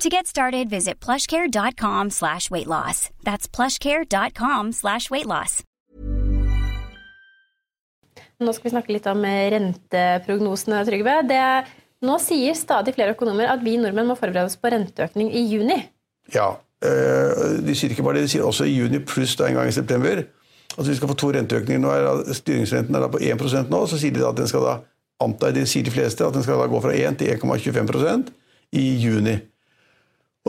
To get started, visit plushcare.com slash weight loss. That's plushcare.com slash weight loss. Nå skal vi snakke litt om renteprognosene, Trygve. Det, nå sier stadig flere økonomer at vi nordmenn må forberede oss på renteøkning i juni. Ja. øh, De sier ikke bare det, de sier også i juni pluss da en gang i september. Altså Vi skal få to renteøkninger. Nå er da- Styringsrenten er da på 1 nå. Så sier de da at den skal da antar de sier de fleste, at den skal da gå fra 1 til 1,25% i juni.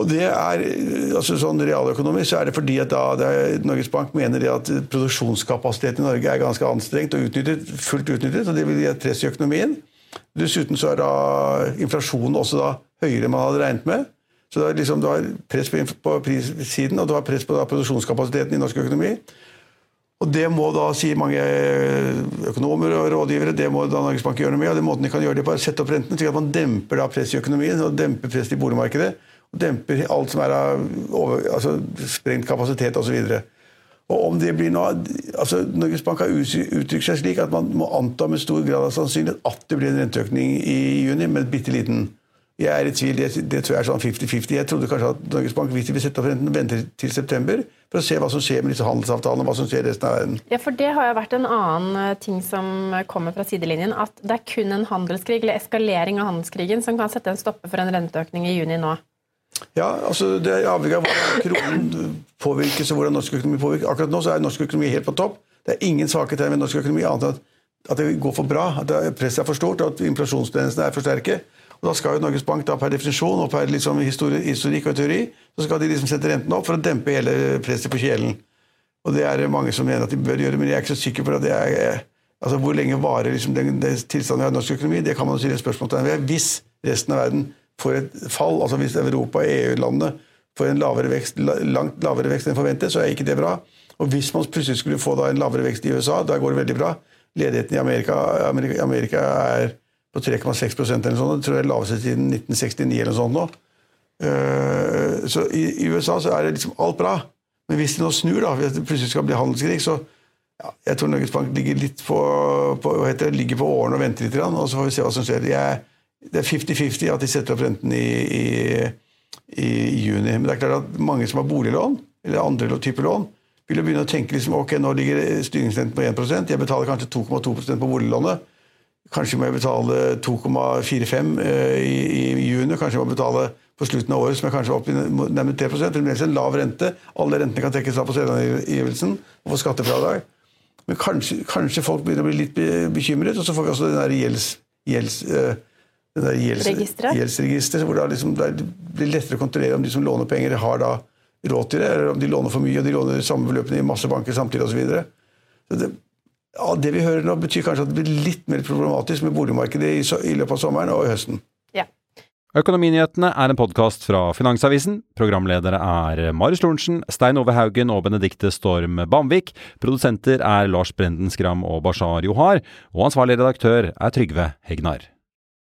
Og det er, øh, altså sånn Realøkonomisk så er det fordi at da Norges Bank mener det at produksjonskapasiteten i Norge er ganske anstrengt og utnyttet, fullt utnyttet, og det vil gi et press i økonomien. Dessuten så er da inflasjonen også da høyere enn man hadde regnet med. Så liksom, du har press på, på prissiden, og du har press på produksjonskapasiteten i norsk økonomi. Og det må da, sier mange økonomer og rådgivere, det må da Norges Bank gjøre noe med. og den måten de kan gjøre det på, er å sette opp rentene, slik at man demper da press i økonomien og demper presset i boligmarkedet. Og demper alt som er av altså sprengt kapasitet osv. Og om det blir noe, altså Norges Bank har uttrykt seg slik at man må anta med stor grad av sannsynlighet at det blir en renteøkning i juni, men bitte liten. Jeg er i tvil, det, det tror jeg er sånn 50-50. Jeg trodde kanskje at Norges Bank hvis de vil sette opp renten, venter til september for å se hva som skjer med disse handelsavtalene, hva som skjer i resten av verden. Ja, for Det har jo vært en annen eh, ting som kommer fra sidelinjen. At det er kun en handelskrig eller eskalering av handelskrigen som kan sette en stopper for en renteøkning i juni nå. Ja, altså Det er avhengig av hvordan kronen påvirkes og hvordan norsk økonomi påvirkes. Akkurat nå så er norsk økonomi helt på topp. Det er ingen svake tegn ved norsk økonomi annet enn at, at det går for bra. At presset er for stort, og at inflasjonstendensene er for sterke. Og Da skal jo Norges Bank da per definisjon og per liksom historikk og teori så skal de liksom sette renten opp for å dempe hele presset på kjelen. Og Det er mange som mener at de bør gjøre, men jeg er ikke så sikker på det er altså Hvor lenge varer liksom den, den tilstanden vi har i norsk økonomi? Det kan man jo stille spørsmålstegn ved. Hvis resten av verden får et fall, altså hvis Europa og EU-landene får en lavere vekst, langt lavere vekst enn forventet, så er ikke det bra. Og hvis man plutselig skulle få da en lavere vekst i USA, da går det veldig bra. Ledigheten i Amerika, Amerika er på 3,6% eller noe sånt. Det tror jeg er laveste siden 1969 eller noe sånt nå. Eh, Så i, USA så er det liksom alt bra. Men hvis det nå snur, da, hvis det plutselig skal bli handelskrig, så ja, jeg tror Norges Bank ligger litt på, på, hva heter det, ligger på årene og venter litt, og så får vi se hva som skjer. Jeg, det er 50-50 at de setter opp renten i, i, i juni. Men det er klart at mange som har boliglån, eller andre typer lån, vil jo begynne å tenke liksom, ok, nå ligger styringsrenten på 1% jeg betaler kanskje 2,2% på boliglånet. Kanskje må jeg betale 2,45 eh, i, i juni, kanskje jeg må betale på slutten av året, som er kanskje opp i nærmere 3 Fremdeles en lav rente. Alle rentene kan trekkes av på selvangivelsen og få skattefradrag. Men kanskje, kanskje folk begynner å bli litt bekymret, og så får vi også den der gjelds, gjelds, eh, gjeldsregisteret, hvor da liksom, det blir lettere å kontrollere om de som låner penger, har da råd til det, eller om de låner for mye og de låner samme beløpene i masse banker samtidig osv. Det, ja, det vi hører nå, betyr kanskje at det blir litt mer problematisk med boligmarkedet i, i løpet av sommeren og i høsten. Ja. Økonominyhetene er en podkast fra Finansavisen. Programledere er Marius Lorentzen, Stein Ove Haugen og Benedikte Storm Bamvik. Produsenter er Lars Brenden Skram og Bashar Johar. Og ansvarlig redaktør er Trygve Hegnar.